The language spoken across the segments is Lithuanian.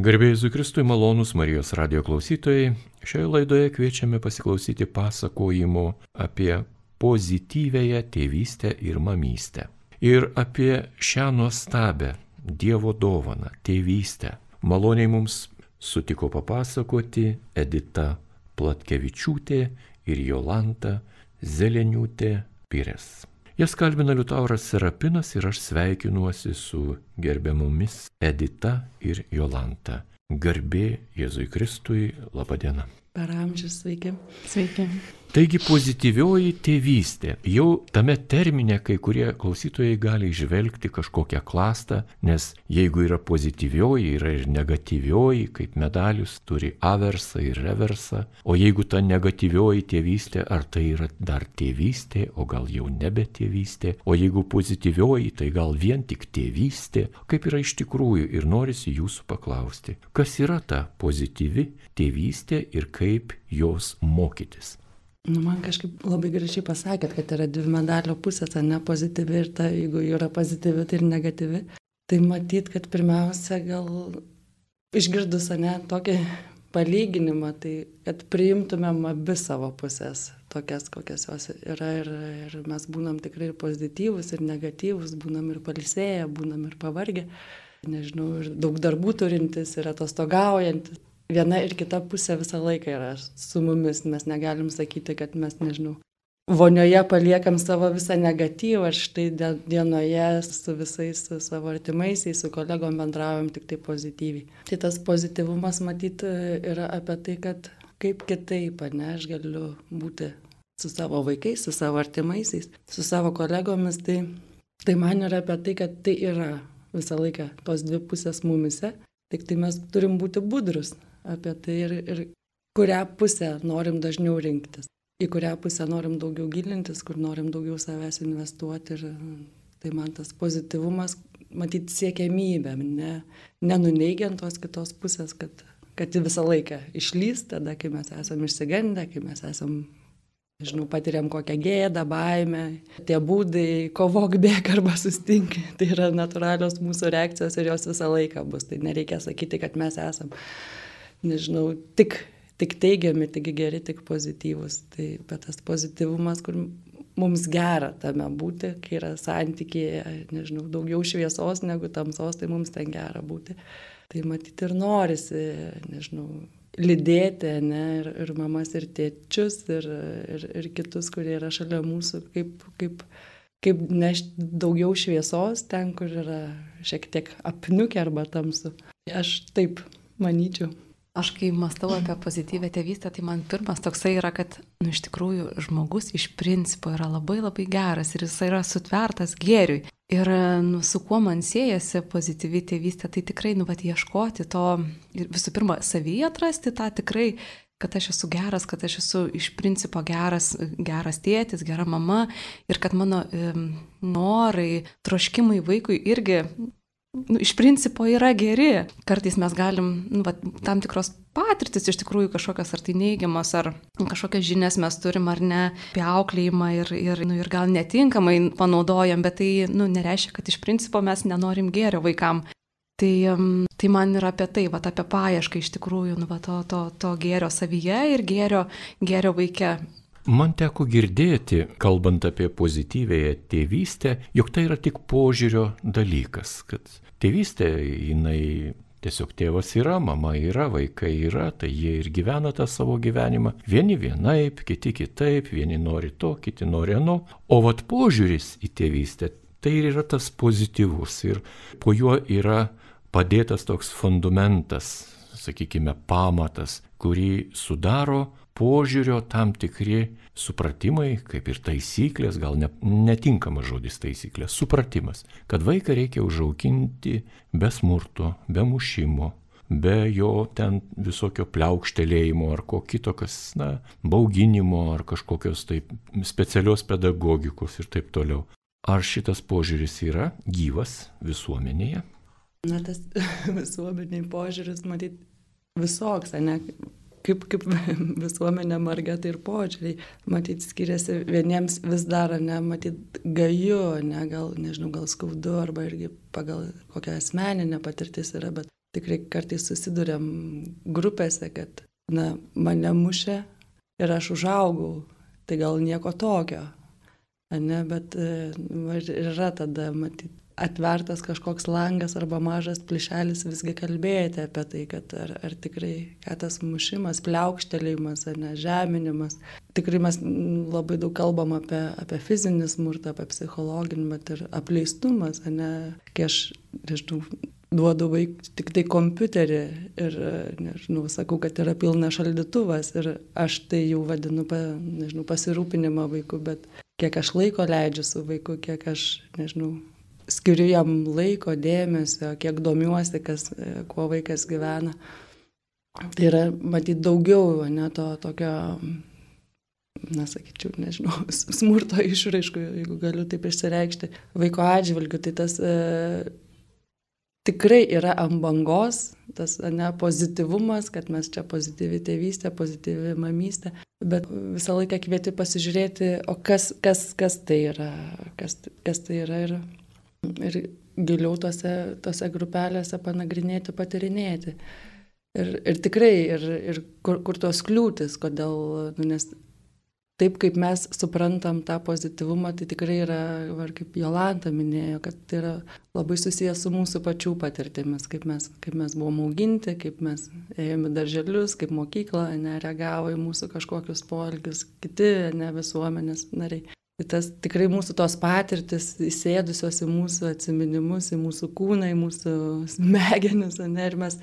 Garbėjai Kristui malonus Marijos radio klausytojai, šioje laidoje kviečiame pasiklausyti pasakojimų apie pozityvėją tėvystę ir mamystę. Ir apie šią nuostabę Dievo dovaną - tėvystę. Maloniai mums sutiko papasakoti Edita Platkevičiūtė ir Jolanta Zeleniūtė Pires. Jas kalbina Liutauras Serapinas ir aš sveikinuosi su gerbiamomis Edita ir Jolanta. Garbė Jėzui Kristui, laba diena. Per amžius sveiki. Sveiki. Taigi pozityvioji tėvystė. Jau tame termine kai kurie klausytojai gali išvelgti kažkokią klastą, nes jeigu yra pozityvioji, yra ir negatyvioji, kaip medalius turi aversą ir reversą, o jeigu ta negatyvioji tėvystė, ar tai yra dar tėvystė, o gal jau nebe tėvystė, o jeigu pozityvioji, tai gal vien tik tėvystė, kaip yra iš tikrųjų ir norisi jūsų paklausti, kas yra ta pozityvi tėvystė ir kaip jos mokytis. Nu, man kažkaip labai gražiai pasakėt, kad yra dvi medalio pusės, ne pozityvi ir ta, jeigu yra pozityvi, tai ir negatyvi. Tai matyt, kad pirmiausia, gal išgirdus, ne, tokį palyginimą, tai kad priimtumėm abi savo pusės, tokias, kokias jos yra ir, ir mes būnam tikrai ir pozityvus, ir negatyvus, būnam ir palisėję, būnam ir pavargę, nežinau, ir daug darbų turintis, ir atostogaujantis viena ir kita pusė visą laiką yra su mumis. Mes negalim sakyti, kad mes, nežinau, vonioje paliekam savo visą negatyvą ir štai dienoje su visais su savo artimaisiais, su kolegom bendraujam tik tai pozityviai. Tai tas pozityvumas matyti yra apie tai, kad kaip kitaip, ne, aš galiu būti su savo vaikais, su savo artimaisiais, su savo kolegomis, tai, tai man yra apie tai, kad tai yra visą laiką tos dvi pusės mumise, tik tai mes turim būti budrus, apie tai ir, ir kurią pusę norim dažniau rinktis, į kurią pusę norim daugiau gilintis, kur norim daugiau savęs investuoti. Ir tai man tas pozityvumas, matyti siekiamybę, ne, nenuneigiant tos kitos pusės, kad, kad visą laiką išlys tada, kai mes esame išsigandę, kai mes esame nežinau, patiriam kokią gėdą, baimę, tie būdai, kovok bėg arba sustink, tai yra natūralios mūsų reakcijos ir jos visą laiką bus, tai nereikia sakyti, kad mes esam nežinau, tik, tik teigiami, tik geri, tik pozityvus. Tai bet tas pozityvumas, kur mums gera tame būti, kai yra santykėje, nežinau, daugiau šviesos negu tamsos, tai mums ten gera būti. Tai matyti ir norisi, nežinau, lydėti, ne, ir, ir mamas, ir tėčius, ir, ir, ir kitus, kurie yra šalia mūsų, kaip, kaip, kaip nešti daugiau šviesos ten, kur yra šiek tiek apniukę arba tamsu. Aš taip manyčiau. Aš kai mąstau apie pozityvę tėvystę, tai man pirmas toksai yra, kad nu, iš tikrųjų žmogus iš principo yra labai labai geras ir jis yra sutvertas gėriui. Ir nu, su kuo man siejasi pozityvi tėvystė, tai tikrai, nu, vat, ieškoti to ir visų pirma, savyje atrasti tą tikrai, kad aš esu geras, kad aš esu iš principo geras, geras tėtis, gera mama ir kad mano e, norai, troškimai vaikui irgi nu, iš principo yra geri. Kartais mes galim, nu, va, tam tikros patirtis iš tikrųjų kažkokios ar tai neigiamas, ar kažkokias žinias mes turim ar ne apie auklėjimą ir, ir, nu, ir gal netinkamai panaudojam, bet tai nu, nereiškia, kad iš principo mes nenorim gėrio vaikam. Tai, tai man yra apie tai, va, apie paiešką iš tikrųjų, nu, va, to, to, to gėrio savyje ir gėrio, gėrio vaikė. Man teko girdėti, kalbant apie pozityvėją tėvystę, jog tai yra tik požiūrio dalykas, kad tėvystė jinai tiesiog tėvas yra, mama yra, vaikai yra, tai jie ir gyvena tą savo gyvenimą. Vieni vienaip, kiti kitaip, vieni nori to, kiti nori ano. O vat požiūris į tėvystę, tai ir yra tas pozityvus ir po juo yra padėtas toks fundamentas, sakykime, pamatas, kurį sudaro požiūrio tam tikri supratimai, kaip ir taisyklės, gal ne, netinkamas žodis taisyklės, supratimas, kad vaiką reikia užauginti be smurto, be mušimo, be jo ten visokio pliaukštelėjimo ar ko kito, kas, na, bauginimo ar kažkokios taip specialios pedagogikos ir taip toliau. Ar šitas požiūris yra gyvas visuomenėje? Na, tas visuomeniai požiūris, matyt, visoks, ne? Kaip, kaip visuomenė marga, tai ir požiūriai, matyt, skiriasi vieniems vis dar, ne, matyt, gaju, ne, gal, nežinau, gal skaudu, arba irgi pagal kokią asmeninę patirtis yra, bet tikrai kartais susidurėm grupėse, kad, na, mane mušė ir aš užaugau, tai gal nieko tokio, ne, bet va, yra tada, matyti, atvertas kažkoks langas arba mažas plyšelis visgi kalbėti apie tai, kad ar, ar tikrai, ką tas mušimas, pliaukštelėjimas ar ne, žeminimas. Tikrai mes labai daug kalbam apie, apie fizinį smurtą, apie psichologinį, bet ir apleistumas, ne, kai aš, nežinau, duodu vaikui tik tai kompiuterį ir, nežinau, sakau, kad yra pilnas šaldytuvas ir aš tai jau vadinu, pa, nežinau, pasirūpinimą vaiku, bet kiek aš laiko leidžiu su vaiku, kiek aš, nežinau, skiriu jam laiko, dėmesio, kiek domiuosi, kas, kuo vaikas gyvena. Tai yra, matyt, daugiau, ne to tokio, na, sakyčiau, nežinau, smurto išraiškų, jeigu galiu taip išsireikšti, vaiko atžvilgiu, tai tas e, tikrai yra ant bangos, tas ne, pozityvumas, kad mes čia pozityvi tėvystė, pozityvi mamystė, bet visą laiką kvieti pasižiūrėti, o kas, kas, kas tai yra, kas, kas tai yra ir, ir giliau tose, tose grupelėse panagrinėti, patirinėti. Ir, ir tikrai, ir, ir kur, kur tos kliūtis, kodėl, nu, nes taip kaip mes suprantam tą pozityvumą, tai tikrai yra, ar kaip Jolanta minėjo, kad tai yra labai susijęs su mūsų pačių patirtimis, kaip mes, kaip mes buvom auginti, kaip mes ėjome darželius, kaip mokykla nereagavo į mūsų kažkokius poelgius, kiti ne visuomenės nariai. Tai tas tikrai mūsų tos patirtis įsėdusios į mūsų atsiminimus, į mūsų kūną, į mūsų smegenis, ne, ir mes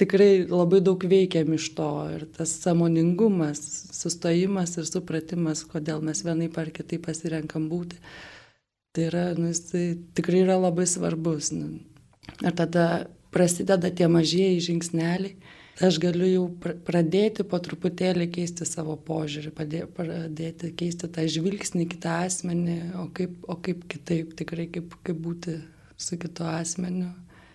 tikrai labai daug veikiam iš to ir tas samoningumas, sustojimas ir supratimas, kodėl mes vienai par kitai pasirenkam būti. Tai yra, nu, jisai tikrai yra labai svarbus. Nu. Ir tada prasideda tie mažieji žingsneliai. Aš galiu jau pradėti po truputėlį keisti savo požiūrį, pradėti keisti tą žvilgsnį kitą asmenį, o kaip, o kaip kitaip, tikrai kaip, kaip būti su kitu asmeniu,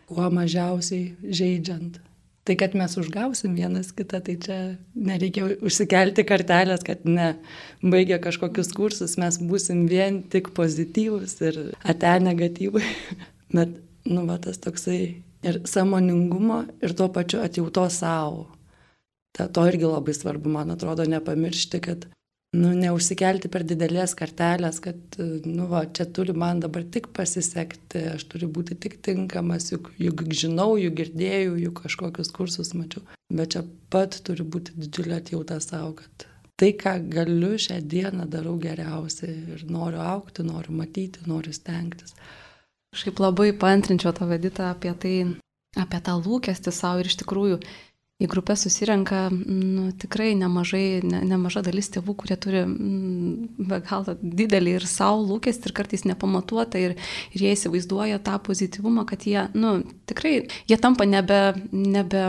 kuo mažiausiai žaidžiant. Tai kad mes užgausim vienas kitą, tai čia nereikia užsikelti kartelės, kad ne, baigę kažkokius kursus mes būsim vien tik pozityvus ir ate negatyvai. Bet, nu, va, tas toksai ir samoningumo ir tuo pačiu atjauto savo. Ta, to irgi labai svarbu, man atrodo, nepamiršti, kad nu, neužsikelti per didelės kartelės, kad, nu, va, čia turi man dabar tik pasisekti, aš turiu būti tik tinkamas, juk, juk žinau, juk girdėjau, juk kažkokius kursus mačiau, bet čia pat turi būti didžiulė atjauta savo, kad tai, ką galiu šią dieną darau geriausiai ir noriu aukti, noriu matyti, noriu stengtis. Kažkaip labai paantrinčiau tą veditą apie tai, apie tą lūkestį savo ir iš tikrųjų į grupę susirenka nu, tikrai nemažai, ne, nemaža dalis tėvų, kurie turi mm, be galo didelį ir savo lūkestį ir kartais nepamatuotą ir, ir jie įsivaizduoja tą pozityvumą, kad jie, nu, tikrai, jie tampa nebe, nebe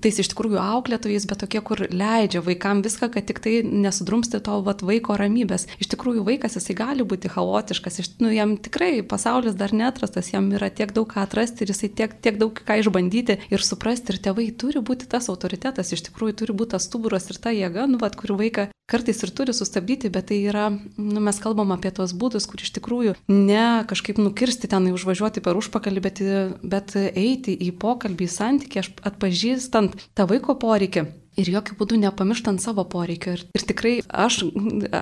tais iš tikrųjų auklėtojais, bet tokie, kur leidžia vaikam viską, kad tik tai nesudrumsti to vat, vaiko ramybės. Iš tikrųjų, vaikas jisai gali būti chaotiškas, iš, nu, jam tikrai pasaulis dar netrastas, jam yra tiek daug ką atrasti ir jisai tiek, tiek daug ką išbandyti ir suprasti. Ir tėvai turi būti tas autoritetas, iš tikrųjų turi būti tas stuburas ir ta jėga, nu, vat, kur vaiką kartais ir turi sustabdyti, bet tai yra, nu, mes kalbam apie tos būdus, kur iš tikrųjų ne kažkaip nukirsti ten, užvažiuoti per užpakalį, bet, bet eiti į pokalbį, į santykį, atpažįstant suprantant tą vaiko poreikį. Ir jokių būdų nepamirštant savo poreikio. Ir, ir tikrai aš,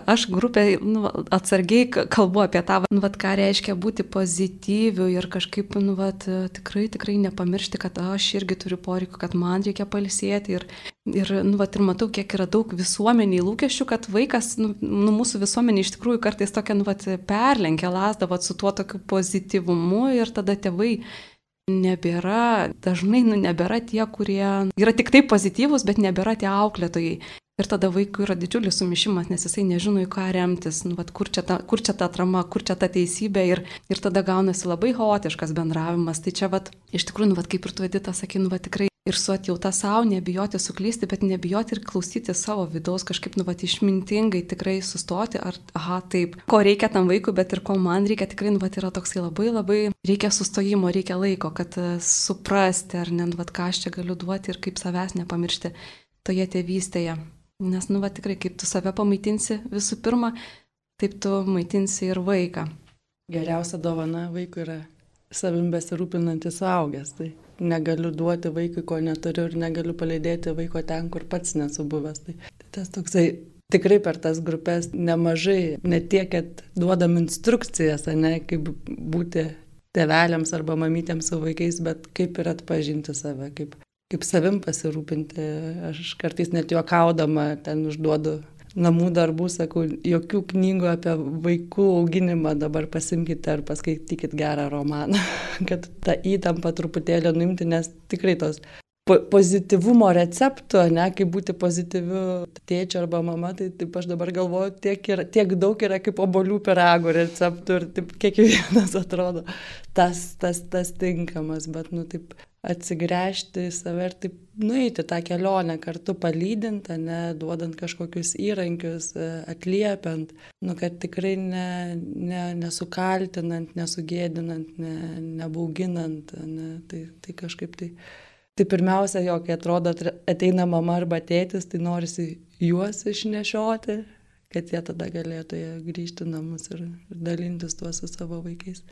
aš grupė nu, atsargiai kalbu apie tą, nu, vat, ką reiškia būti pozityviu ir kažkaip, nu, vat, tikrai, tikrai nepamiršti, kad aš irgi turiu poreikio, kad man reikia palsėti. Ir, ir, nu, vat, ir matau, kiek yra daug visuomeniai lūkesčių, kad vaikas, nu, nu mūsų visuomenė iš tikrųjų kartais tokia, nu, vat, perlenkia lasdą, vat, su tuo tokiu pozityvumu ir tada tėvai nebėra, dažnai nu, nebėra tie, kurie yra tik taip pozityvūs, bet nebėra tie auklėtojai. Ir tada vaikui yra didžiulis sumišimas, nes jisai nežino, į ką remtis, nu, vat, kur, čia ta, kur čia ta atrama, kur čia ta teisybė ir, ir tada gaunasi labai chaotiškas bendravimas. Tai čia, vat, iš tikrųjų, nu, vat, kaip ir tu edita sakė, nu, vat, tikrai ir su atjauta savo, nebijoti suklysti, bet nebijoti ir klausyti savo vidaus, kažkaip, nu, vat, išmintingai tikrai sustoti, ar, aha, taip, ko reikia tam vaikui, bet ir ko man reikia, tikrai, nu, vat, yra toksai labai labai, reikia sustojimo, reikia laiko, kad uh, suprasti, ar ne, nu, vat, ką aš čia galiu duoti ir kaip savęs nepamiršti toje tėvystėje. Nes, nu, va, tikrai, kaip tu save pamaitinsi visų pirma, taip tu maitinsi ir vaiką. Geriausia dovana vaikui yra savim besirūpinantis suaugęs. Tai negaliu duoti vaikui, ko neturiu ir negaliu paleidėti vaiko ten, kur pats nesu buvęs. Tai, tai tas toksai tikrai per tas grupės nemažai, ne tiek, kad duodam instrukcijas, ne, kaip būti tėveliams arba mamytėms su vaikais, bet kaip ir atpažinti save, kaip, kaip savim pasirūpinti. Aš kartais net juokaudama ten užduodu namų darbų, sakau, jokių knygų apie vaikų auginimą dabar pasimkite ar paskaitykite gerą romaną, kad tą įtampą truputėlį nuimti, nes tikrai tos po pozityvumo receptų, ne, kaip būti pozityviu tėčiu arba mama, tai taip aš dabar galvoju, tiek, yra, tiek daug yra kaip obolių pirago receptų ir taip kiekvienas atrodo tas, tas, tas tinkamas, bet, nu, taip atsigręžti į save ir taip nueiti tą kelionę kartu palydint, ne, duodant kažkokius įrankius, e, atliepiant, nu, kad tikrai ne, ne, nesukaltinant, nesugėdinant, ne, nebauginant, ne, tai, tai kažkaip tai. Tai pirmiausia, jo, kai atrodo ateina mama arba tėtis, tai norisi juos išnešioti, kad jie tada galėtų grįžti namus ir, ir dalintis tuo su savo vaikais.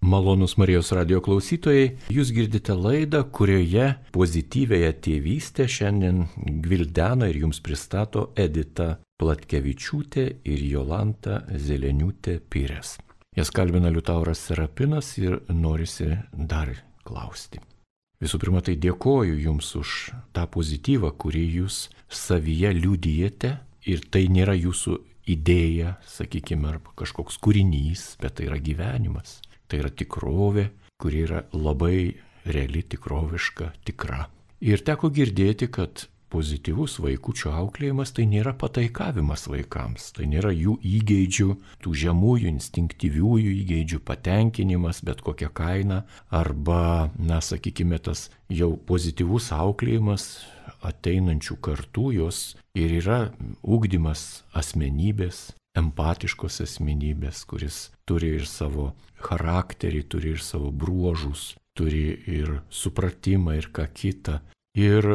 Malonus Marijos radio klausytojai, jūs girdite laidą, kurioje pozityvėje tėvystė šiandien gvildena ir jums pristato Edita Platkevičiūtė ir Jolanta Zeleniūtė Pyrės. Jas kalbina Liutauras Serapinas ir norisi dar klausti. Visų pirma, tai dėkoju Jums už tą pozityvą, kurį Jūs savyje liūdijate ir tai nėra Jūsų idėja, sakykime, arba kažkoks kūrinys, bet tai yra gyvenimas. Tai yra tikrovė, kuri yra labai reali, tikroviška, tikra. Ir teko girdėti, kad pozityvus vaikučio auklėjimas tai nėra pataikavimas vaikams, tai nėra jų įgeidžių, tų žemųjų instinktyviųjų įgeidžių patenkinimas bet kokią kainą, arba, na, sakykime, tas jau pozityvus auklėjimas ateinančių kartų jos ir yra ūkdymas asmenybės, empatiškos asmenybės, kuris turi ir savo charakterį, turi ir savo bruožus, turi ir supratimą ir ką kitą. Ir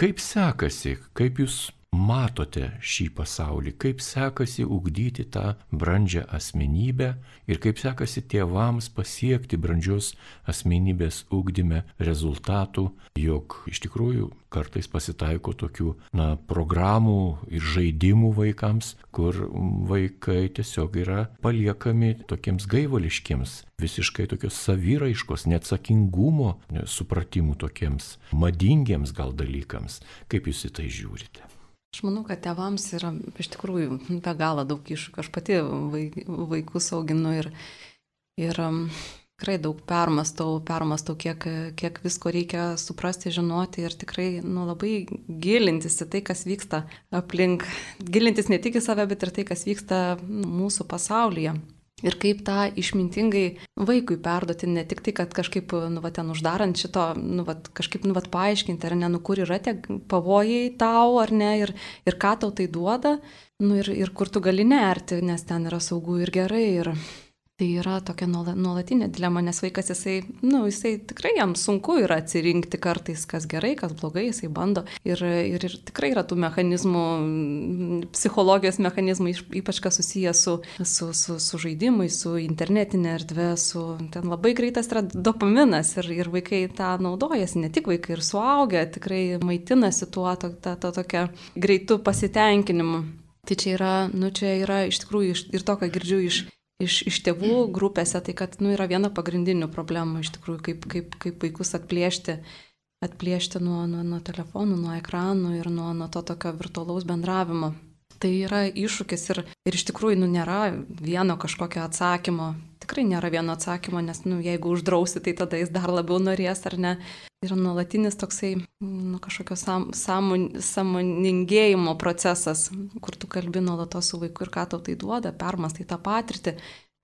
kaip sekasi, kaip jūs matote šį pasaulį, kaip sekasi ugdyti tą brandžią asmenybę ir kaip sekasi tėvams pasiekti brandžios asmenybės ugdyme rezultatų, jog iš tikrųjų kartais pasitaiko tokių na, programų ir žaidimų vaikams, kur vaikai tiesiog yra paliekami tokiems gaivališkiams, visiškai tokios saviraiškos, neatsakingumo supratimų tokiems madingiems gal dalykams. Kaip jūs į tai žiūrite? Aš manau, kad tėvams yra iš tikrųjų be galo daug iššūkių. Aš pati vaikus auginu ir, ir um, tikrai daug permastau, permastau, kiek, kiek visko reikia suprasti, žinoti ir tikrai nu, labai gilintis į tai, kas vyksta aplink. Gilintis ne tik į save, bet ir tai, kas vyksta mūsų pasaulyje. Ir kaip tą išmintingai vaikui perduoti, ne tik tai, kad kažkaip, nu, va, ten uždarant šito, nu, va, kažkaip, nu, va, paaiškinti, ar ne, nu, kur yra tie pavojai tau, ar ne, ir, ir ką tau tai duoda, nu, ir, ir kur tu gali nerti, nes ten yra saugu ir gerai. Ir, Tai yra tokia nuolatinė dilema, nes vaikas jisai, na, nu, jisai tikrai jam sunku yra atsirinkti kartais, kas gerai, kas blogai, jisai bando. Ir, ir, ir tikrai yra tų mechanizmų, psichologijos mechanizmų, ypač kas susijęs su, su, su, su žaidimui, su internetinė erdvė, su ten labai greitas yra dopaminas ir, ir vaikai tą naudojasi, ne tik vaikai ir suaugę, tikrai maitinasi tuo, to, to, to tokia greitų pasitenkinimu. Tai čia yra, nu čia yra iš tikrųjų ir to, ką girdžiu iš iš, iš tėvų grupėse, tai kad nu, yra viena pagrindinių problemų iš tikrųjų, kaip, kaip, kaip vaikus atplėšti, atplėšti nuo, nuo, nuo telefonų, nuo ekranų ir nuo, nuo to tokio virtualaus bendravimo. Tai yra iššūkis ir, ir iš tikrųjų nu, nėra vieno kažkokio atsakymo. Tikrai nėra vieno atsakymo, nes nu, jeigu uždrausi, tai tada jis dar labiau norės ar ne. Yra nuolatinis toksai nu, kažkokio sam, samon, samoningėjimo procesas, kur tu kalbi nuolatos su vaiku ir ką tau tai duoda, permastai tą patirtį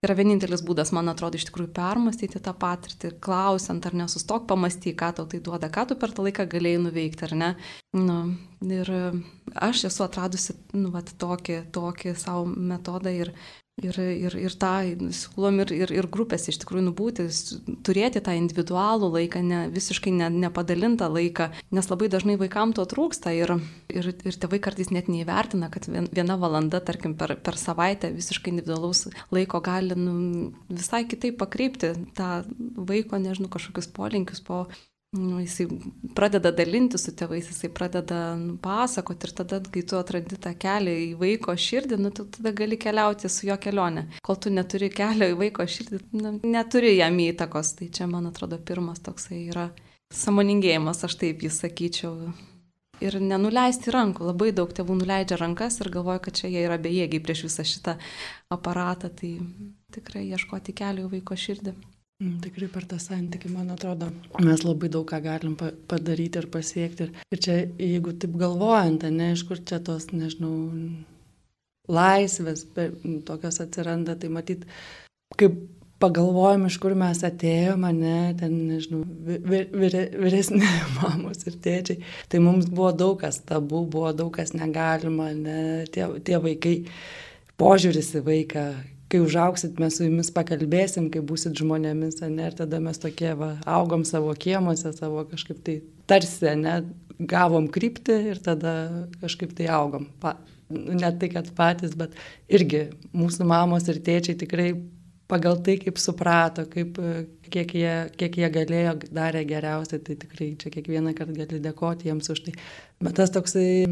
yra vienintelis būdas, man atrodo, iš tikrųjų permastyti tą patirtį, klausiant ar nesustok, pamastyk, ką tau tai duoda, ką tu per tą laiką galėjai nuveikti, ar ne. Nu, ir aš esu atradusi nu, vat, tokį, tokį savo metodą ir Ir, ir, ir tą siūlom ir, ir, ir grupės iš tikrųjų nubūti, turėti tą individualų laiką, ne, visiškai ne, nepadalintą laiką, nes labai dažnai vaikam to trūksta ir, ir, ir tėvai kartais net neįvertina, kad viena valanda, tarkim, per, per savaitę visiškai individualaus laiko gali nu, visai kitaip pakreipti tą vaiko, nežinau, kažkokius polinkius po nu, jisai pradeda dalinti su tėvais, jisai pradeda nu, pasakoti ir tada, kai tu atrandi tą kelią į vaiko širdį, nu, tu tada gali keliauti su jo kelionė. Kol tu neturi kelio į vaiko širdį, nu, neturi jam įtakos. Tai čia, man atrodo, pirmas toksai yra samoningėjimas, aš taip jį sakyčiau. Ir nenuleisti rankų. Labai daug tėvų nuleidžia rankas ir galvoja, kad čia jie yra bejėgiai prieš visą šitą aparatą. Tai tikrai ieškoti kelio į vaiko širdį. Mm, tikrai per tą santykį, man atrodo, mes labai daug ką galim padaryti ir pasiekti. Ir čia, jeigu taip galvojant, ne iš kur čia tos, nežinau, laisvės tokios atsiranda, tai matyt, kaip pagalvojom, iš kur mes atėjome, ne, ten, nežinau, vir, vir, vyresni mamos ir tėčiai, tai mums buvo daug kas tabu, buvo daug kas negalima, ne, tie, tie vaikai, požiūris į vaiką, kai užauksit, mes su jumis pakalbėsim, kai būsit žmonėmis, ne, ir tada mes tokie, va, augom savo kiemuose, savo kažkaip tai tarsi, ne, gavom krypti ir tada kažkaip tai augom. Pa, ne tai, kad patys, bet irgi mūsų mamos ir tėčiai tikrai pagal tai, kaip suprato, kaip, kiek, jie, kiek jie galėjo, darė geriausiai, tai tikrai čia kiekvieną kartą gali dėkoti jiems už tai. Bet tas toksai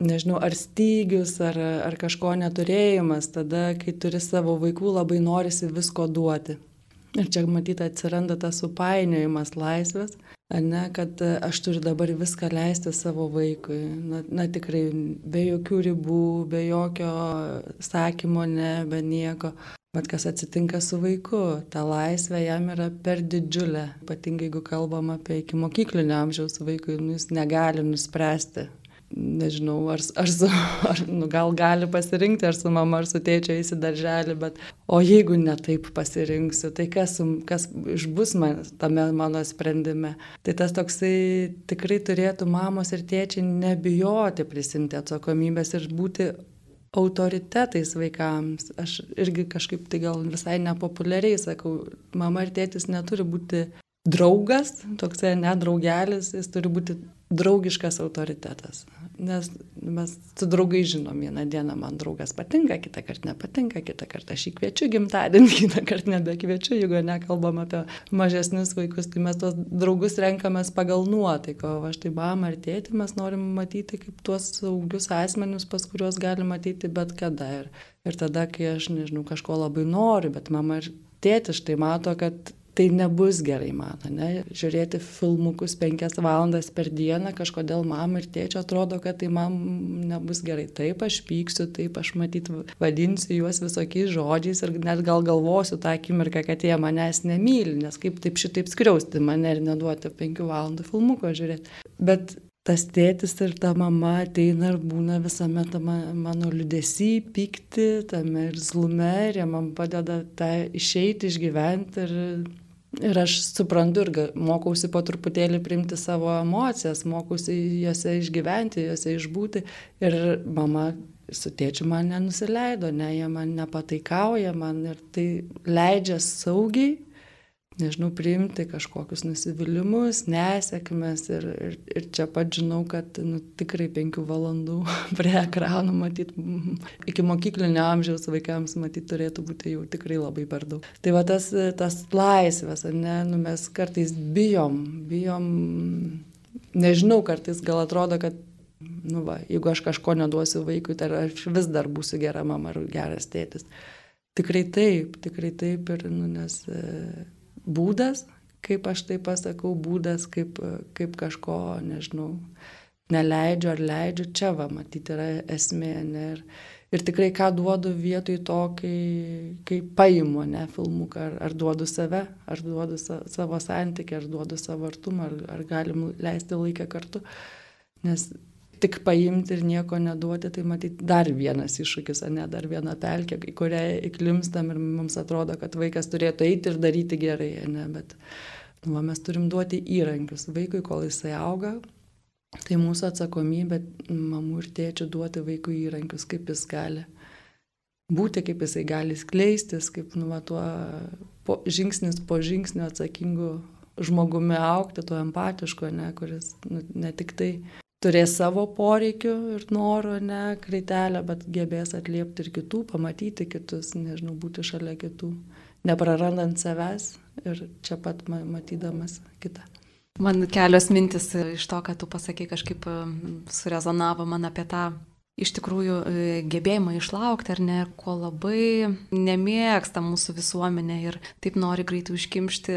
nežinau, ar stygius, ar, ar kažko neturėjimas, tada, kai turi savo vaikų, labai norisi visko duoti. Ir čia matyti atsiranda tas supainiojimas laisvės, ne, kad aš turiu dabar viską leisti savo vaikui. Na, na tikrai, be jokių ribų, be jokio sakymo, ne, be nieko. Bet kas atsitinka su vaiku, ta laisvė jam yra per didžiulė. Ypatingai jeigu kalbam apie iki mokyklinio amžiaus vaikui, nu, jis negali nuspręsti, nežinau, ar, ar, su, ar nu, gal gali pasirinkti, ar su mama, ar su tėčiu eisi darželį, bet o jeigu netaip pasirinksiu, tai kas, kas išbus man, tame mano sprendime. Tai tas toksai tikrai turėtų mamos ir tėčiai nebijoti prisimti atsakomybės ir būti autoritetais vaikams. Aš irgi kažkaip tai gal visai nepopuliariai sakau, mama ir tėtis neturi būti draugas, toksai nedraugelis, jis turi būti draugiškas autoritetas. Nes mes su draugai žinom, vieną dieną man draugas patinka, kitą kartą nepatinka, kitą kartą aš jį kviečiu gimtadienį, kitą kartą nebekviečiu, jeigu nekalbam apie mažesnius vaikus, tai mes tos draugus renkamės pagal nuotaiką, o aš tai bam ar tėti mes norim matyti kaip tuos saugius asmenius, pas kuriuos galim matyti bet kada. Ir, ir tada, kai aš, nežinau, kažko labai noriu, bet mama ir tėtis štai mato, kad tai nebus gerai man, ne? Žiūrėti filmukus penkias valandas per dieną, kažkodėl mam ir tėčio atrodo, kad tai man nebus gerai. Taip, aš pyksiu, taip, aš matyt vadinsiu juos visokiais žodžiais ir net gal galvosiu tą akimirką, kad jie manęs nemyli, nes kaip taip šitaip skriausti mane ir neduoti penkių valandų filmuko žiūrėti. Bet tas tėtis ir ta mama ateina ir būna visame tame mano liudesy, pykti, tame ir zlume, ir jie man padeda tą išeiti, išgyventi ir Ir aš suprantu ir mokausi po truputėlį priimti savo emocijas, mokausi juose išgyventi, juose išbūti. Ir mama su tėčiu man nenusileido, ne, jie man nepataikauja, man ir tai leidžia saugiai nežinau, priimti kažkokius nusivylimus, nesėkmes ir, ir, ir čia pat žinau, kad nu, tikrai penkių valandų prie ekranų matyti, iki mokyklinio amžiaus vaikams matyti turėtų būti jau tikrai labai per daug. Tai va tas, tas laisvės, ne, nu, mes kartais bijom, bijom, nežinau, kartais gal atrodo, kad nu va, jeigu aš kažko neduosiu vaikui, tai aš vis dar būsiu gera mama ar geras tėtis. Tikrai taip, tikrai taip ir, nu, nes būdas, kaip aš tai pasakau, būdas, kaip, kaip kažko, nežinau, neleidžiu ar leidžiu, čia va, matyti yra esmė. Ne, ir, ir tikrai ką duodu vietoj to, kai, kai paimu, ne, filmuką, ar, ar duodu save, ar duodu sa, savo santykį, ar duodu savo artumą, ar, ar galim leisti laiką kartu. Nes tik paimti ir nieko neduoti, tai matyti dar vienas iššūkis, ne dar viena pelkė, į kurią įklimstam ir mums atrodo, kad vaikas turėtų eiti ir daryti gerai, ne, bet nu, va, mes turim duoti įrankius vaikui, kol jisai auga. Tai mūsų atsakomybė, mamų ir tėčių, duoti vaikui įrankius, kaip jis gali būti, kaip jisai gali skleistis, kaip nu, va, tuo po, žingsnis po žingsnio atsakingu žmogumi aukti, tuo empatišku, ne, kuris nu, ne tik tai turės savo poreikių ir norų, ne, kreitelę, bet gebės atliepti ir kitų, pamatyti kitus, nežinau, būti šalia kitų, neprarandant savęs ir čia pat matydamas kitą. Man kelios mintis iš to, ką tu pasakai, kažkaip surezonavo man apie tą iš tikrųjų e, gebėjimą išlaukti ar ne, ko labai nemėgsta mūsų visuomenė ir taip nori greitai užkimšti,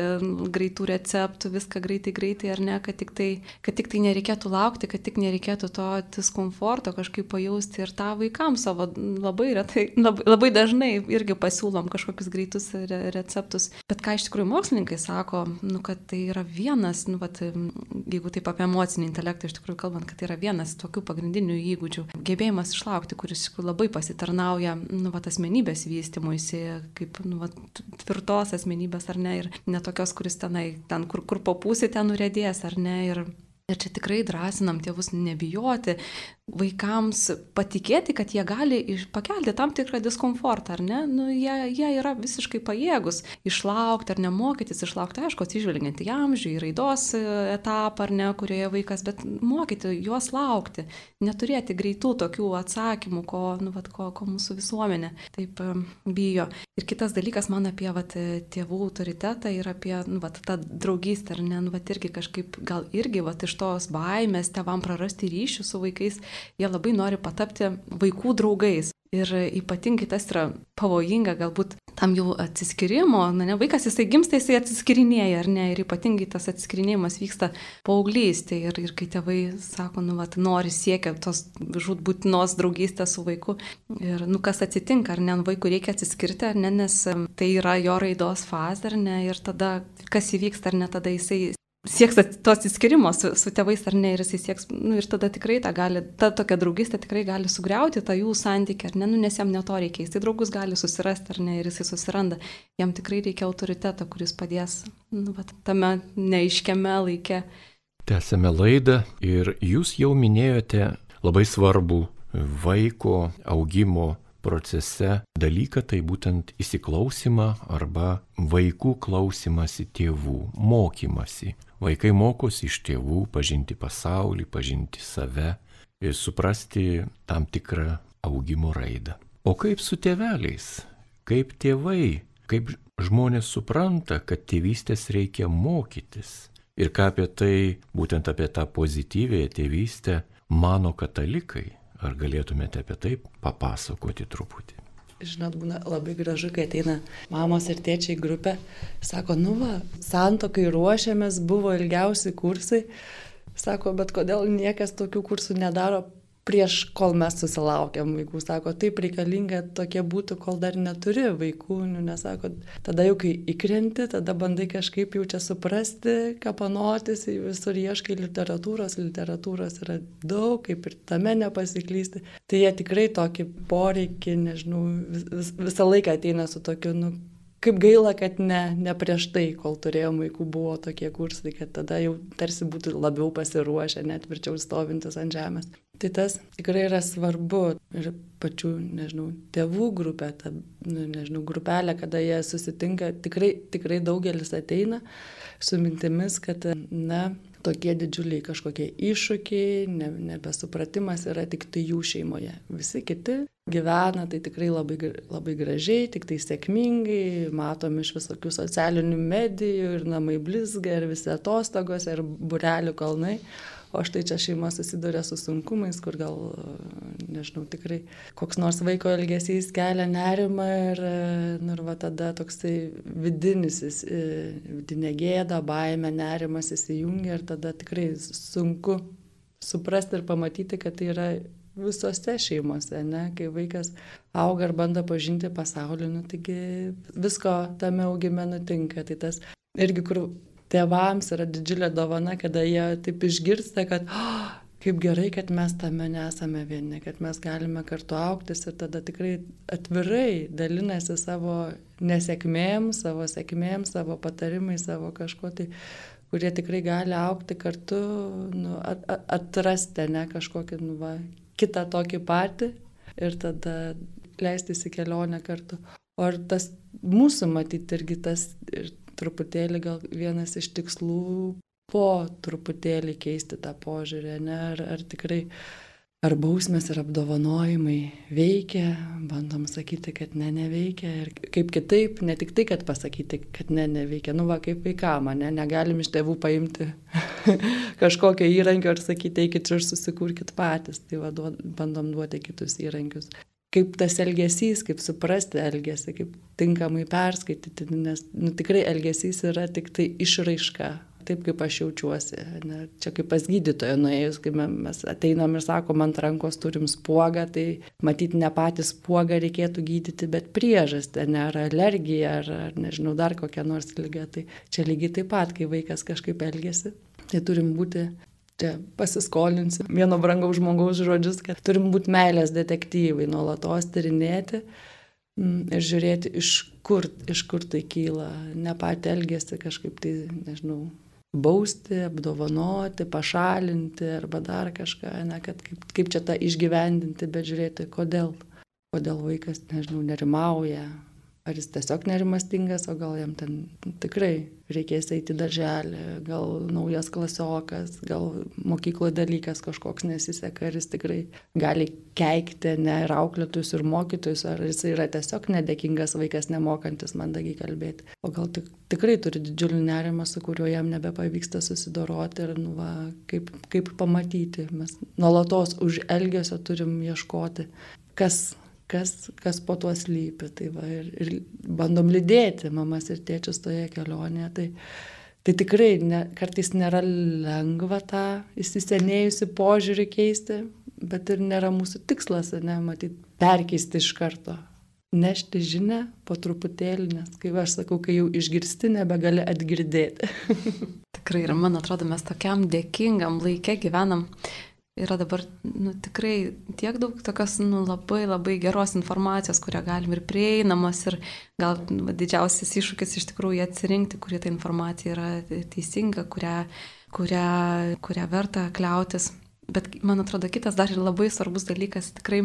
greitų receptų, viską greitai, greitai ar ne, kad tik tai, kad tik tai nereikėtų laukti, kad tik nereikėtų to diskomforto kažkaip pajausti ir tą vaikams savo labai retai, labai, labai dažnai irgi pasiūlom kažkokius greitus re receptus. Bet ką iš tikrųjų mokslininkai sako, nu, kad tai yra vienas, nu, vat, jeigu taip apie emocinį intelektą iš tikrųjų kalbant, kad tai yra vienas tokių pagrindinių įgūdžių. Gebėjimas gebėjimas išlaukti, kuris labai pasitarnauja nu, vat, asmenybės vystimuisi, kaip nu, vat, tvirtos asmenybės ar ne, ir netokios, kuris tenai, ten kur, kur papūsi, ten nurėdės ar ne. Ir, Ir čia tikrai drąsinam tėvus nebijoti, vaikams patikėti, kad jie gali pakelti tam tikrą diskomfortą, ar ne? Nu, jie, jie yra visiškai pajėgus išlaukti ar nemokytis, išlaukti, aišku, atsižvelgiant į amžių, į raidos etapą, ar ne, kurioje vaikas, bet mokyti juos laukti, neturėti greitų tokių atsakymų, ko, nu, vat, ko, ko mūsų visuomenė taip bijo. Ir kitas dalykas man apie vat, tėvų autoritetą ir apie nu, vat, tą draugystę, ar ne, nu, vat, irgi kažkaip gal irgi vat, iš tos baimės tevam prarasti ryšių su vaikais, jie labai nori patapti vaikų draugais. Ir ypatingai tas yra pavojinga galbūt tam jų atsiskirimo, na ne, vaikas jisai gimsta, jisai atsiskirinėja, ar ne, ir ypatingai tas atsiskirinėjimas vyksta paauglystėje. Ir, ir kai tėvai sako, nu, vat, nori siekia tos žudbūtinos draugystės su vaiku. Ir, nu, kas atsitinka, ar ne, vaikui reikia atsiskirti, ar ne, nes tai yra jo raidos fazė, ar ne, ir tada kas įvyksta, ar ne, tada jisai sieks to atsiskirimo su, su tėvais ar ne ir jisai sieks, nu, ir tada tikrai ta, gali, ta tokia draugystė tikrai gali sugriauti tą jų santykį, ar ne, nu, nes jam neto reikia, jisai draugus gali susirasti ar ne ir jisai susiranda, jam tikrai reikia autoriteto, kuris padės nu, vat, tame neiškiame laike. Tęsėme laidą ir jūs jau minėjote labai svarbų vaiko augimo procese dalyką, tai būtent įsiklausimą arba vaikų klausimasi tėvų, mokymasi. Vaikai mokosi iš tėvų pažinti pasaulį, pažinti save ir suprasti tam tikrą augimo raidą. O kaip su tėveliais? Kaip tėvai? Kaip žmonės supranta, kad tėvystės reikia mokytis? Ir ką apie tai, būtent apie tą pozityvėją tėvystę, mano katalikai? Ar galėtumėte apie tai papasakoti truputį? Žinot, būna labai gražu, kai ateina mamos ir tėčiai grupė, sako, nu va, santokai ruošiamės, buvo ilgiausi kursai, sako, bet kodėl niekas tokių kursų nedaro prieš kol mes susilaukiam vaikų. Sako, taip reikalinga tokie būtų, kol dar neturi vaikų. Nu, nesako, tada jau kai įkrenti, tada bandai kažkaip jau čia suprasti, kapanotis, visur ieškai literatūros, literatūros yra daug, kaip ir tame nepasiklysti. Tai jie tikrai tokį poreikį, nežinau, vis, visą laiką ateina su tokiu, nu, kaip gaila, kad ne, ne prieš tai, kol turėjom vaikų, buvo tokie kursai, kad tada jau tarsi būtų labiau pasiruošę, net tvirčiau stovintis ant žemės. Tai tas tikrai yra svarbu ir pačių, nežinau, tėvų grupė, ta, nu, nežinau, grupelė, kada jie susitinka, tikrai, tikrai daugelis ateina su mintimis, kad, na, tokie didžiuliai kažkokie iššūkiai, ne, nebesupratimas yra tik tai jų šeimoje. Visi kiti gyvena tai tikrai labai, labai gražiai, tik tai sėkmingai, matom iš visokių socialinių medijų ir namai blizga, ir visi atostogos, ir burelių kalnai. O štai čia šeima susiduria su sunkumais, kur gal, nežinau, tikrai koks nors vaiko elgesys kelia nerimą ir, nu, ir va tada toksai vidinis, e, vidinė gėda, baime, nerimas įsijungia ir tada tikrai sunku suprasti ir pamatyti, kad tai yra visose šeimose, ne, kai vaikas auga ir bando pažinti pasaulį, nu, taigi visko tame augime nutinka. Tai tas irgi, kur tėvams yra didžiulė dovana, kada jie taip išgirsta, kad oh, kaip gerai, kad mes tame nesame vieni, kad mes galime kartu auktis ir tada tikrai atvirai dalinasi savo nesėkmėm, savo sėkmėm, savo patarimais, savo kažko tai kurie tikrai gali aukti kartu, nu, at, atrasti ne kažkokį nu, va, kitą tokį patį ir tada leistis į kelionę kartu. O ar tas mūsų matyti irgi tas ir truputėlį gal vienas iš tikslų po truputėlį keisti tą požiūrį, ne, ar, ar tikrai ar bausmės ir apdovanojimai veikia, bandom sakyti, kad ne, neveikia. Ir kaip kitaip, ne tik tai, kad pasakyti, kad ne, neveikia, nu va, kaip vaikam, ne, negalim iš tėvų paimti kažkokio įrankio ir sakyti, eikit ir susikurkit patys, tai va, duod, bandom duoti kitus įrankius. Kaip tas elgesys, kaip suprasti elgesį, kaip tinkamai perskaityti, nes nu, tikrai elgesys yra tik tai išraiška taip, kaip aš jaučiuosi. Ne? Čia kaip pas gydytoją nuėjus, kai mes ateinam ir sakom, ant rankos turim spuogą, tai matyti ne patys spuogą reikėtų gydyti, bet priežastį, ne ar alergija, ar, ar nežinau, dar kokia nors lyga. Tai čia lygiai taip pat, kai vaikas kažkaip elgesi, tai turim būti čia pasiskolinsiu vieno brangaus žmogaus žodžius, kad turim būti meilės detektyvai, nuolatos tyrinėti mm, ir žiūrėti, iš kur, iš kur tai kyla, ne patį elgesį kažkaip tai, nežinau, bausti, apdovanoti, pašalinti arba dar kažką, ne, kad kaip, kaip čia tą išgyvendinti, bet žiūrėti, kodėl. Kodėl vaikas, nežinau, nerimauja, ar jis tiesiog nerimastingas, o gal jam ten tikrai reikės eiti darželį, gal naujas klasiokas, gal mokykloje dalykas kažkoks nesiseka, ar jis tikrai gali keikti ne ir auklėtus, ir mokytus, ar jis yra tiesiog nedėkingas vaikas, nemokantis mandagiai kalbėti. O gal tik, tikrai turi didžiulį nerimą, su kuriuo jam nebepavyksta susidoroti ir nu, va, kaip, kaip pamatyti. Mes nuolatos už elgesio turim ieškoti, kas kas, kas po tuo slypi. Tai va, ir, ir bandom lydėti mamas ir tėčius toje kelionėje. Tai, tai tikrai ne, kartais nėra lengva tą įsisenėjusi požiūrį keisti, bet ir nėra mūsų tikslas, ne, matyti, perkeisti iš karto. Nešti žinę po truputėlį, nes kaip aš sakau, kai jau išgirsti, nebegali atgirdėti. Tikrai ir man atrodo, mes tokiam dėkingam laikė gyvenam yra dabar nu, tikrai tiek daug tokios nu, labai labai geros informacijos, kurią galim ir prieinamos ir gal nu, didžiausias iššūkis iš tikrųjų atsirinkti, kuri ta informacija yra teisinga, kurią, kurią, kurią verta kliautis. Bet man atrodo, kitas dar ir labai svarbus dalykas tikrai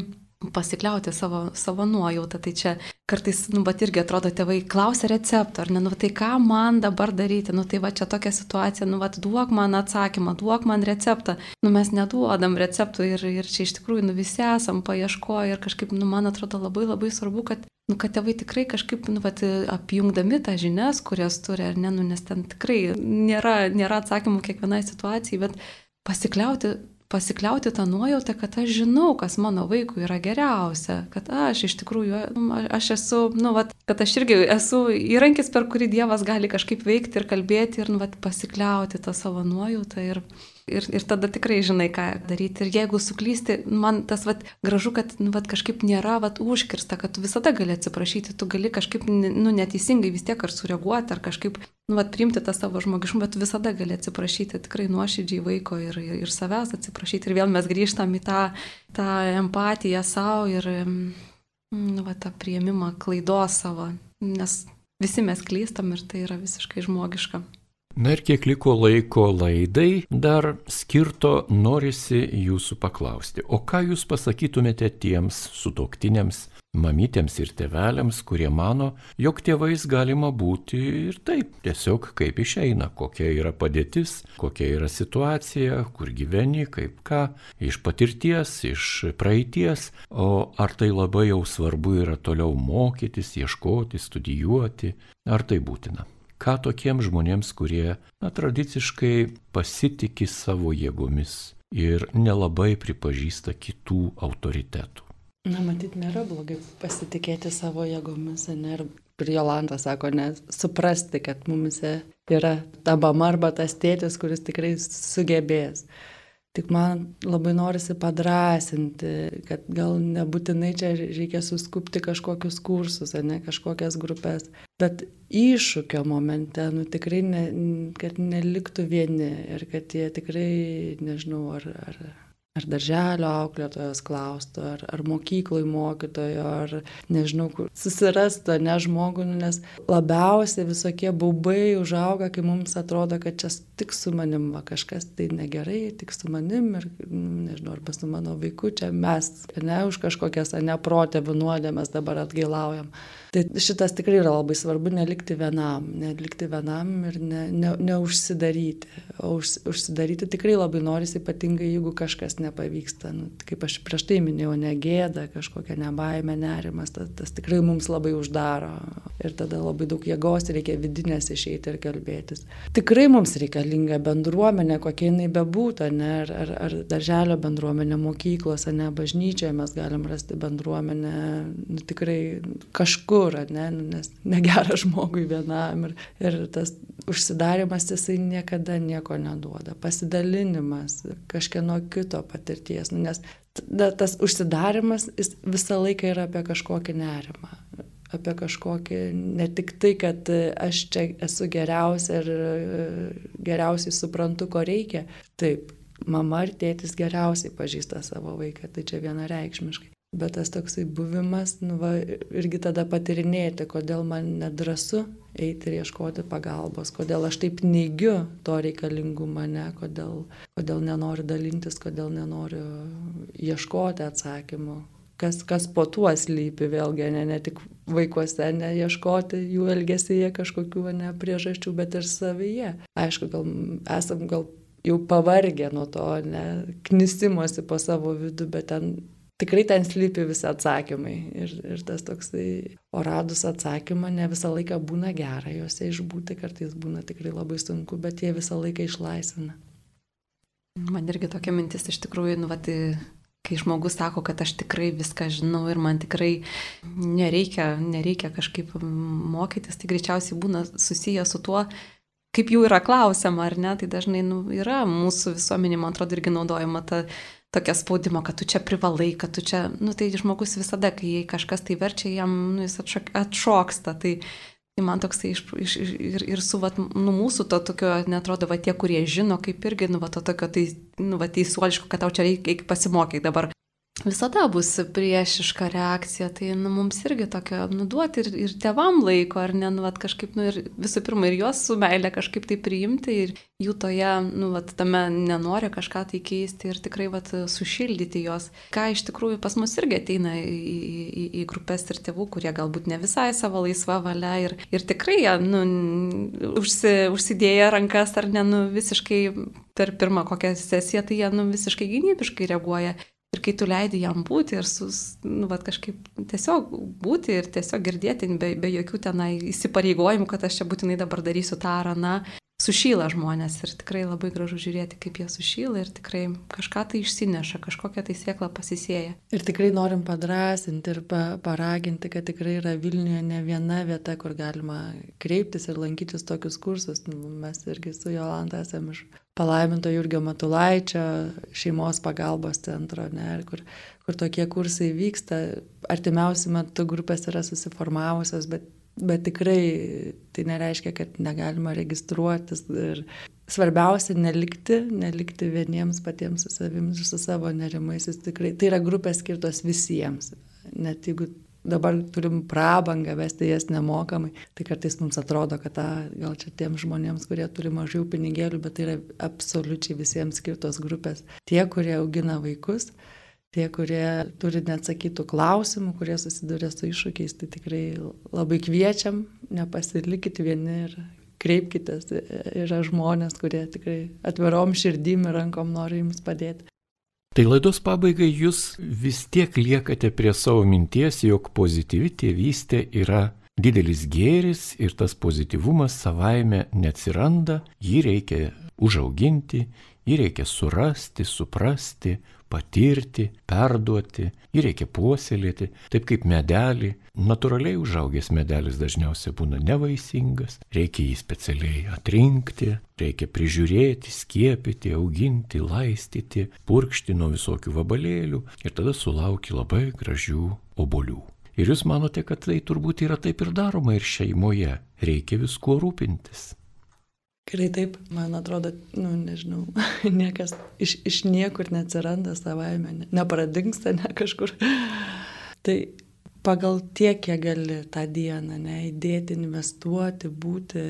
pasikliauti savo, savo nuojautą. Tai čia kartais, nu, bet irgi atrodo, tėvai klausia recepto, ar ne, nu, tai ką man dabar daryti, nu, tai va čia tokia situacija, nu, va, duok man atsakymą, duok man receptą. Nu, mes neduodam receptų ir, ir čia iš tikrųjų, nu, visi esam paieškoję ir kažkaip, nu, man atrodo labai labai svarbu, kad, nu, kad tėvai tikrai kažkaip, nu, va, apjungdami tą žinias, kurias turi, ar ne, nu, nes ten tikrai nėra, nėra atsakymų kiekvienai situacijai, bet pasikliauti pasikliauti tą nuojautą, kad aš žinau, kas mano vaikui yra geriausia, kad aš iš tikrųjų, nu, aš esu, nu, vat, kad aš irgi esu įrankis, per kurį Dievas gali kažkaip veikti ir kalbėti ir nu, vat, pasikliauti tą savo nuojautą ir, ir, ir tada tikrai žinai, ką daryti. Ir jeigu suklysti, man tas vat, gražu, kad nu, vat, kažkaip nėra vat, užkirsta, kad tu visada gali atsiprašyti, tu gali kažkaip nu, neteisingai vis tiek ar sureaguoti, ar kažkaip nu, vat, priimti tą savo žmogiškumą, bet visada gali atsiprašyti tikrai nuoširdžiai vaiko ir, ir, ir savęs atsiprašyti. Ir vėl mes grįžtam į tą, tą empatiją savo ir nu, va, tą prieimimą klaidos savo, nes visi mes klystam ir tai yra visiškai žmogiška. Na ir kiek liko laiko laidai, dar skirto norisi jūsų paklausti, o ką jūs pasakytumėte tiems sutoktiniams, mamytėms ir tėveliams, kurie mano, jog tėvais galima būti ir taip, tiesiog kaip išeina, kokia yra padėtis, kokia yra situacija, kur gyveni, kaip ką, iš patirties, iš praeities, o ar tai labai jau svarbu yra toliau mokytis, ieškoti, studijuoti, ar tai būtina ką tokiems žmonėms, kurie na, tradiciškai pasitikė savo jėgomis ir nelabai pripažįsta kitų autoritetų. Na, matyt, nėra blogai pasitikėti savo jėgomis, ne? Ir Jolanta sako, ne, suprasti, kad mumise yra ta mama arba tas tėtis, kuris tikrai sugebės. Tik man labai norisi padrasinti, kad gal nebūtinai čia reikia suskupti kažkokius kursus, ne kažkokias grupės, bet iššūkio momente, nu tikrai, ne, kad neliktų vieni ir kad jie tikrai, nežinau, ar, ar ar darželio auklėtojos klaustų, ar, ar mokyklai mokytojo, ar nežinau, kur susirastų, ne žmogų, nu, nes labiausiai visokie baubai užauga, kai mums atrodo, kad čia tik su manim va, kažkas tai negerai, tik su manim ir, nu, nežinau, arba su mano vaiku, čia mes, ne už kažkokias neprotėvių nuodėmės dabar atgailaujam. Tai šitas tikrai yra labai svarbu, nelikti vienam, nelikti vienam ir ne, ne, neužsidaryti. O už, užsidaryti tikrai labai norisi, ypatingai jeigu kažkas ne nepavyksta, nu, kaip aš prieš tai minėjau, negėda, kažkokia nebaime, nerimas, tas, tas tikrai mums labai uždaro ir tada labai daug jėgos reikia vidinės išeiti ir kalbėtis. Tikrai mums reikalinga bendruomenė, kokia jinai bebūtų, ne, ar, ar, ar darželio bendruomenė, mokyklose, ne, bažnyčioje mes galim rasti bendruomenę, nu, tikrai kažkur, ne, nu, nes negera žmogui vienam ir, ir tas užsidarimas jisai niekada nieko neduoda. Pasidalinimas kažkieno kito patirties, nu, nes tas užsidarimas visą laiką yra apie kažkokį nerimą apie kažkokį, ne tik tai, kad aš čia esu geriausia ir geriausiai suprantu, ko reikia. Taip, mama ir tėtis geriausiai pažįsta savo vaiką, tai čia vienareikšmiškai. Bet tas toksai buvimas, nu, va, irgi tada patirinėti, kodėl man nedrasu eiti ir ieškoti pagalbos, kodėl aš taip neigiu to reikalingumą, ne, kodėl, kodėl nenoriu dalintis, kodėl nenoriu ieškoti atsakymų. Kas, kas po tuo slypi vėlgi, ne, ne tik vaikuose, ne ieškoti jų elgesyje kažkokių ne priežasčių, bet ir savyje. Aišku, gal esam gal jau pavargę nuo to, ne, knisimosi po savo vidų, bet ten tikrai ten slypi visi atsakymai. Ir, ir tas toksai, o radus atsakymą ne visą laiką būna gera, juose išbūti kartais būna tikrai labai sunku, bet jie visą laiką išlaisvina. Man irgi tokia mintis iš tikrųjų, nu, vat, kai žmogus sako, kad aš tikrai viską žinau ir man tikrai nereikia, nereikia kažkaip mokytis, tai greičiausiai būna susiję su tuo, kaip jų yra klausiama, ar ne, tai dažnai nu, yra mūsų visuomenė, man atrodo, irgi naudojama ta tokia spaudimo, kad tu čia privalai, kad tu čia, nu tai žmogus visada, kai kažkas tai verčia, jam nu, jis atšok, atšoksta. Tai, tai man toksai iš, iš, ir, ir su vat, nu, mūsų to tokio, netrodo, va tie, kurie žino, kaip irgi, nu, va, to tokio, tai, nu, va, teisuoliško, kad tau čia reikia pasimokyti dabar visada bus priešiška reakcija, tai nu, mums irgi tokio nuduoti ir, ir tevam laiko, ar ne, nu, vat, kažkaip, nu, ir visų pirma, ir juos su meilė kažkaip tai priimti ir jų toje, nu, vat, tame nenori kažką tai keisti ir tikrai, vat, sušildyti juos. Ką iš tikrųjų pas mus irgi ateina į, į, į grupės ir tėvų, kurie galbūt ne visai savo laisvą valią ir, ir tikrai, nu, užsi, užsidėję rankas ar ne, nu, visiškai per pirmą kokią sesiją, tai jie, nu, visiškai gynybiškai reaguoja. Ir kai tu leidi jam būti ir sus, nu, vat, kažkaip tiesiog būti ir tiesiog girdėti be, be jokių tenai įsipareigojimų, kad aš čia būtinai dabar darysiu tą ar aną, sušyla žmonės ir tikrai labai gražu žiūrėti, kaip jie sušyla ir tikrai kažką tai išsineša, kažkokią tai sėklą pasisėja. Ir tikrai norim padrasinti ir pa, paraginti, kad tikrai yra Vilniuje ne viena vieta, kur galima kreiptis ir lankytis tokius kursus. Nu, mes irgi su Jolanta esame iš palaiminto Jurgio Matulaičio šeimos pagalbos centro, ne, kur, kur tokie kursai vyksta. Artimiausiu metu grupės yra susiformavusios, bet Bet tikrai tai nereiškia, kad negalima registruotis ir svarbiausia nelikti, nelikti vieniems patiems su savimi ir su savo nerimais. Tikrai, tai yra grupės skirtos visiems. Net jeigu dabar turim prabangą vesti jas nemokamai, tai kartais mums atrodo, kad ta, gal čia tiems žmonėms, kurie turi mažiau pinigėlių, bet tai yra absoliučiai visiems skirtos grupės. Tie, kurie augina vaikus, tie, kurie turi neatsakytų klausimų, kurie susiduria su iššūkiais, tai tikrai labai kviečiam, nepasilikit vieni ir kreipkitės, yra žmonės, kurie tikrai atvirom širdim ir rankom nori jums padėti. Tai laidos pabaigai jūs vis tiek liekate prie savo minties, jog pozityvi tėvystė yra didelis gėris ir tas pozityvumas savaime neatsiranda, jį reikia užauginti, jį reikia surasti, suprasti, patirti, perduoti, jį reikia puoselėti, taip kaip medelį. Naturaliai užaugęs medelis dažniausiai būna nevaisingas, reikia jį specialiai atrinkti, reikia prižiūrėti, skiepyti, auginti, laistyti, purkšti nuo visokių vabalėlių ir tada sulauki labai gražių obolių. Ir jūs manote, kad tai turbūt yra taip ir daroma ir šeimoje. Reikia viskuo rūpintis. Gerai taip, man atrodo, nu, nežinau, niekas iš, iš niekur neatsiranda savaime, ne, nepradingsta, ne kažkur. Tai pagal tiek, kiek gali tą dieną, ne, įdėti, investuoti, būti,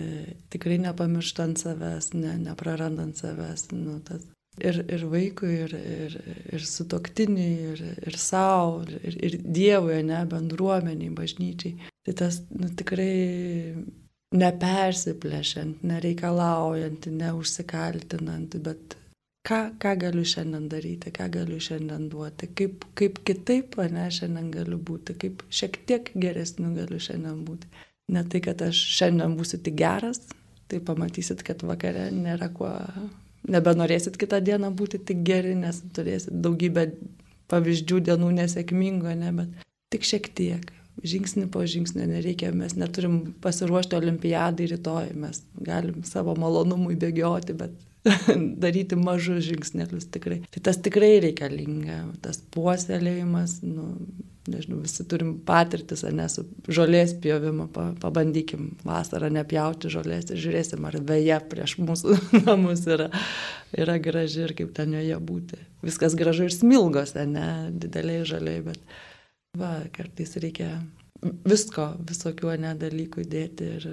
tikrai nepamirštant savęs, ne, neprarandant savęs, nu, tas. Ir, ir vaikui, ir, ir, ir sutoktiniui, ir, ir savo, ir, ir Dievui, ne, bendruomeniai, bažnyčiai. Tai tas, nu, tikrai nepersiplešiant, nereikalaujant, neužsikaltinant, bet ką, ką galiu šiandien daryti, ką galiu šiandien duoti, kaip, kaip kitaip, ne, šiandien galiu būti, kaip šiek tiek geresniu galiu šiandien būti. Ne tai, kad aš šiandien būsiu tik geras, tai pamatysit, kad vakare nėra kuo, nebenorėsit kitą dieną būti tik geri, nes turėsit daugybę pavyzdžių dienų nesėkmingo, ne, bet tik šiek tiek. Žingsnį po žingsnio nereikia, mes neturim pasiruošti olimpiadai rytoj, mes galim savo malonumui bėgioti, bet daryti mažus žingsnelius tikrai. Tai tas tikrai reikalinga, tas puoselėjimas, nu, nežinau, visi turim patirtis, ne su žolės pjovimu, pa, pabandykim vasarą nepjauti žolės ir žiūrėsim, ar veja prieš mūsų namus yra, yra graži ir kaip ten joje būti. Viskas gražu ir smilgose, ne dideliai žaliai, bet va, kartais reikia visko, visokių nedalykų dėti ir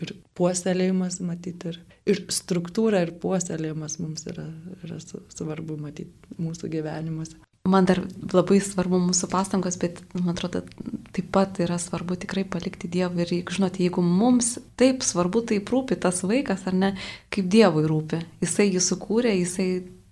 ir puoselėjimas matyti, ir, ir struktūra, ir puoselėjimas mums yra, yra svarbu matyti mūsų gyvenimuose. Man dar labai svarbu mūsų pastangos, bet man atrodo, taip pat yra svarbu tikrai palikti Dievui. Ir, žinot, jeigu mums taip svarbu, taip rūpi tas vaikas, ar ne, kaip Dievui rūpi. Jisai jį sukūrė, jisai,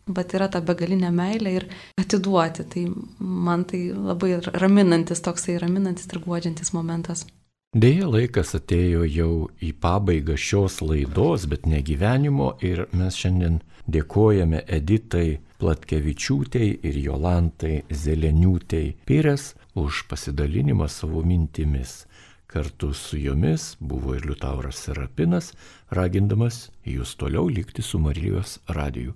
bet yra ta begalinė meilė ir atiduoti. Tai man tai labai raminantis, toksai raminantis ir guodžiantis momentas. Deja, laikas atėjo jau į pabaigą šios laidos, bet ne gyvenimo ir mes šiandien dėkojame Editai Platkevičiūtei ir Jolantai Zeleniūtei Pires už pasidalinimą savo mintimis. Kartu su jomis buvo ir Liutauras Serapinas, ragindamas jūs toliau likti su Marijos radiju.